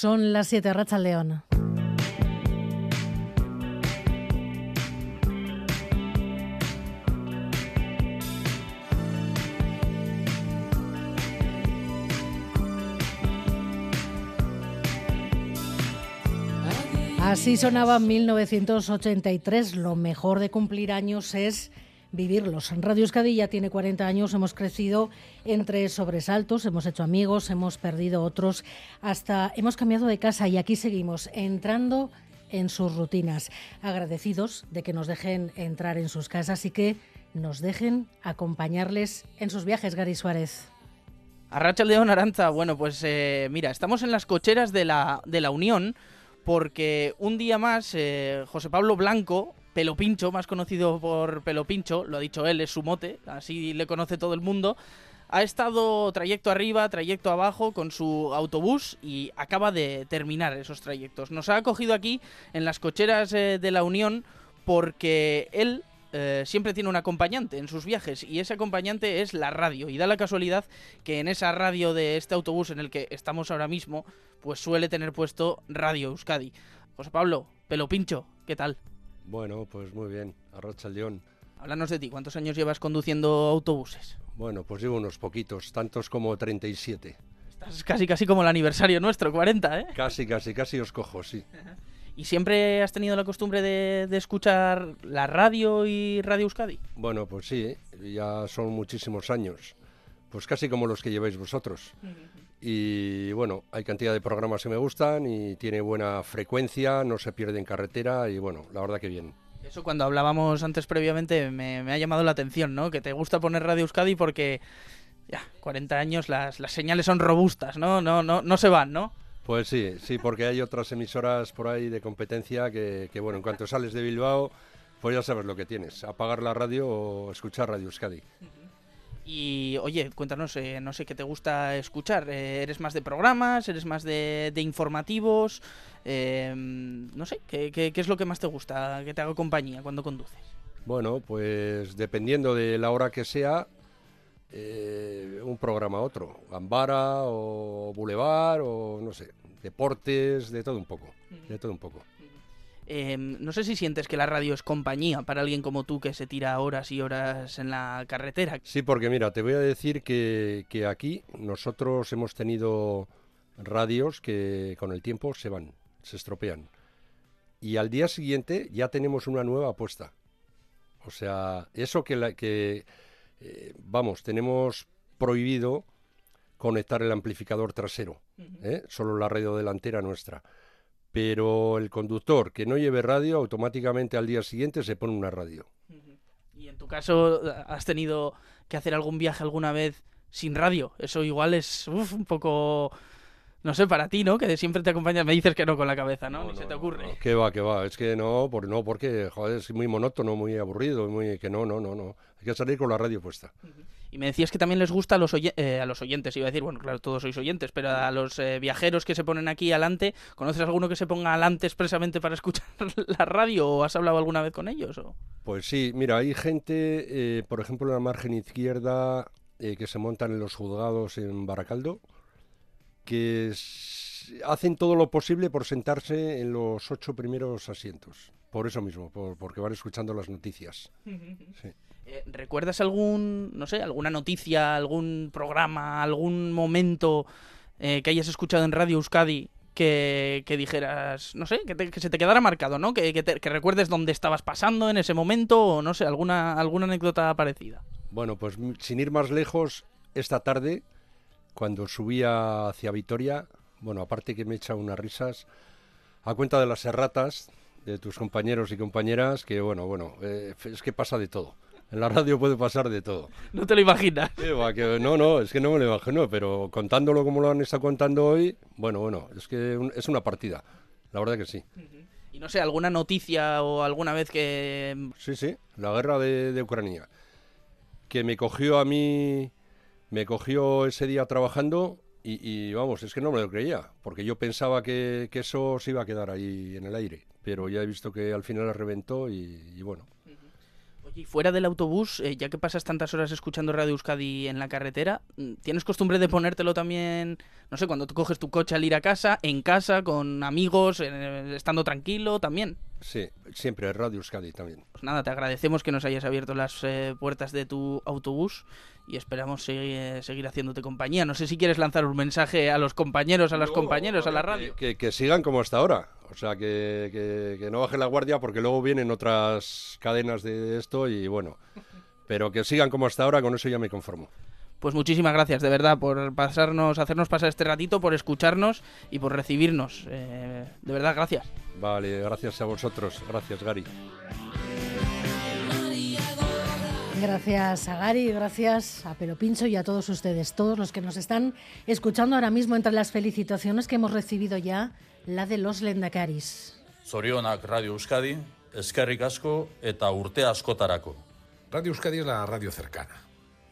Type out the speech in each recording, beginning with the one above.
Son las 7, Racha León. Así sonaba 1983. Lo mejor de cumplir años es vivirlos. Radio Euskadi ya tiene 40 años, hemos crecido entre sobresaltos, hemos hecho amigos, hemos perdido otros, hasta hemos cambiado de casa y aquí seguimos entrando en sus rutinas. Agradecidos de que nos dejen entrar en sus casas y que nos dejen acompañarles en sus viajes, Gary Suárez. Arracha León Aranza, bueno, pues eh, mira, estamos en las cocheras de la, de la Unión porque un día más eh, José Pablo Blanco, Pelo Pincho, más conocido por Pelo Pincho, lo ha dicho él, es su mote, así le conoce todo el mundo, ha estado trayecto arriba, trayecto abajo con su autobús y acaba de terminar esos trayectos. Nos ha acogido aquí en las cocheras eh, de la Unión porque él eh, siempre tiene un acompañante en sus viajes y ese acompañante es la radio. Y da la casualidad que en esa radio de este autobús en el que estamos ahora mismo, pues suele tener puesto Radio Euskadi. José Pablo, pelo pincho, ¿qué tal? Bueno, pues muy bien, arrocha el león. Háblanos de ti, ¿cuántos años llevas conduciendo autobuses? Bueno, pues llevo unos poquitos, tantos como 37. Estás casi casi como el aniversario nuestro, 40, ¿eh? Casi, casi, casi os cojo, sí. ¿Y siempre has tenido la costumbre de, escuchar la radio y Radio Euskadi? Bueno, pues sí, ya son muchísimos años. Pues casi como los que lleváis vosotros. Y bueno, hay cantidad de programas que me gustan y tiene buena frecuencia, no se pierde en carretera y bueno, la verdad que bien. Eso cuando hablábamos antes previamente me, ha llamado la atención, ¿no? Que te gusta poner Radio Euskadi porque ya, 40 años las, las señales son robustas, ¿no? No, no, no se van, ¿no? Pues sí, sí, porque hay otras emisoras por ahí de competencia que, bueno, en cuanto sales de Bilbao, pues ya sabes lo que tienes, apagar la radio o escuchar Radio Euskadi. Y oye, cuéntanos, eh, no sé qué te gusta escuchar. Eh, ¿Eres más de programas? ¿Eres más de, informativos? Eh, no sé, ¿qué, ¿qué, es lo que más te gusta que te haga compañía cuando conduces? Bueno, pues dependiendo de la hora que sea, eh, un programa a otro, Gambara o Boulevard o no sé, deportes, de todo un poco, de todo un poco. Em, no sé si sientes que la radio es compañía para alguien como tú que se tira horas y horas en la carretera. Sí, porque mira, te voy a decir que, que aquí nosotros hemos tenido radios que con el tiempo se van, se estropean. Y al día siguiente ya tenemos una nueva apuesta. O sea, eso que, la, que eh, vamos, tenemos prohibido conectar el amplificador trasero, ¿eh? solo la radio delantera nuestra. Pero el conductor que no lleve radio, automáticamente al día siguiente se pone una radio. ¿Y en tu caso has tenido que hacer algún viaje alguna vez sin radio? Eso igual es un poco no sé, para ti, ¿no? Que siempre te acompañas, me dices que no con la cabeza, ¿no? Ni se te ocurre. No, que va, que va, es que no, por, no, porque, joder, es muy monótono, muy aburrido, muy, que no, no, no, no. Hay que salir con la radio puesta. Y me decías que también les gusta a los, eh, a los oyentes, iba a decir, bueno, claro, todos sois oyentes, pero a los eh, viajeros que se ponen aquí adelante, ¿conoces alguno que se ponga adelante expresamente para escuchar la radio o has hablado alguna vez con ellos? O? Pues sí, mira, hay gente, eh, por ejemplo, en la margen izquierda, que se montan en los juzgados en Baracaldo, que hacen todo lo posible por sentarse en los ocho primeros asientos. Por eso mismo, porque van escuchando las noticias. Eh, ¿Recuerdas algún, no sé, alguna noticia, algún programa, algún momento eh, que hayas escuchado en Radio Euskadi que, dijeras, no sé, que, se te quedara marcado, ¿no? Que, que, recuerdes dónde estabas pasando en ese momento o no sé, alguna, alguna anécdota parecida. Bueno, pues sin ir más lejos, esta tarde cuando subía hacia Vitoria, bueno, aparte que me echa unas risas, a cuenta de las erratas de tus compañeros y compañeras, que bueno, bueno, eh, es que pasa de todo. En la radio puede pasar de todo. No te lo imaginas. no, no, es que no me lo imagino, pero contándolo como lo han estado contando hoy, bueno, bueno, es que es una partida. La verdad que sí. Y no sé, alguna noticia o alguna vez que... Sí, sí, la guerra de, de Ucrania. Que me cogió a mí me cogió ese día trabajando y, vamos, es que no me lo creía, porque yo pensaba que, eso se iba a quedar ahí en el aire, pero ya he visto que al final reventó y, bueno. Y fuera del autobús, eh, ya que pasas tantas horas escuchando Radio Euskadi en la carretera, mm, ¿tienes costumbre de ponértelo también, no sé, cuando tú coges tu coche al ir a casa, en casa, con amigos, estando tranquilo también? Sí, siempre Radio Euskadi también. Pues nada, te agradecemos que nos hayas abierto las eh, puertas de tu autobús y esperamos seguir, seguir, haciéndote compañía. No sé si quieres lanzar un mensaje a los compañeros, a los compañeros, a la radio. Que, que, sigan como hasta ahora. O sea, que, que, no bajen la guardia porque luego vienen otras cadenas de esto y bueno. Pero que sigan como hasta ahora, con eso ya me conformo. Pues muchísimas gracias, de verdad, por pasarnos, hacernos pasar este ratito, por escucharnos y por recibirnos. Eh, de verdad, gracias. Vale, gracias a vosotros. Gracias, Gary. Gracias a Gary, gracias a Pelo Pincho y a todos ustedes, todos los que nos están escuchando ahora mismo entre las felicitaciones que hemos recibido ya, la de los Lendakaris. Sorionak Radio Euskadi, eskerrik asko eta urte askotarako. Radio Euskadi es la radio cercana,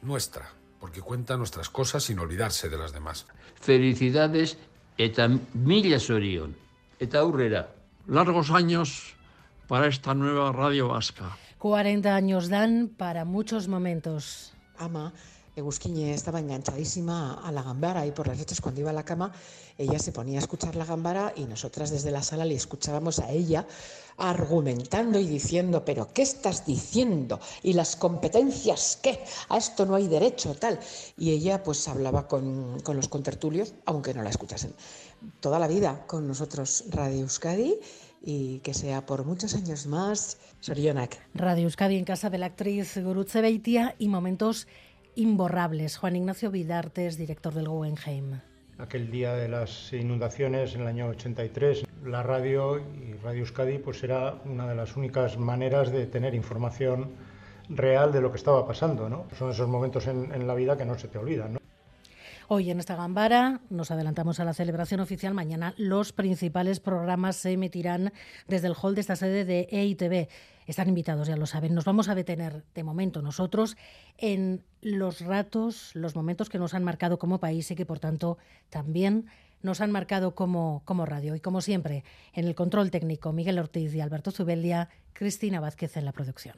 nuestra, porque cuenta nuestras cosas sin olvidarse de las demás. Felicidades eta mila sorion. Eta aurrera. Largos años para esta nueva radio vasca. 40 años dan para muchos momentos. Ama, Egusquine estaba enganchadísima a la gambara y por las noches cuando iba a la cama ella se ponía a escuchar la gambara y nosotras desde la sala le escuchábamos a ella argumentando y diciendo, pero ¿qué estás diciendo? ¿Y las competencias qué? A esto no hay derecho, tal. Y ella pues hablaba con, con los contertulios, aunque no la escuchasen. Toda la vida con nosotros Radio Euskadi y que sea por muchos años más. Sorionak. Radio Euskadi en casa de la actriz Gurutze Beitia y momentos imborrables. Juan Ignacio Vidartes, director del Guggenheim. Aquel día de las inundaciones en el año 83, la radio y Radio Euskadi pues era una de las únicas maneras de tener información real de lo que estaba pasando. ¿no? Son esos momentos en, en la vida que no se te olvidan. ¿no? Hoy en esta Gambara nos adelantamos a la celebración oficial. Mañana los principales programas se emitirán desde el hall de esta sede de EITB. Están invitados, ya lo saben. Nos vamos a detener de momento nosotros en los ratos, los momentos que nos han marcado como país y que por tanto también nos han marcado como, como radio. Y como siempre, en el control técnico, Miguel Ortiz y Alberto Zubelia, Cristina Vázquez en la producción.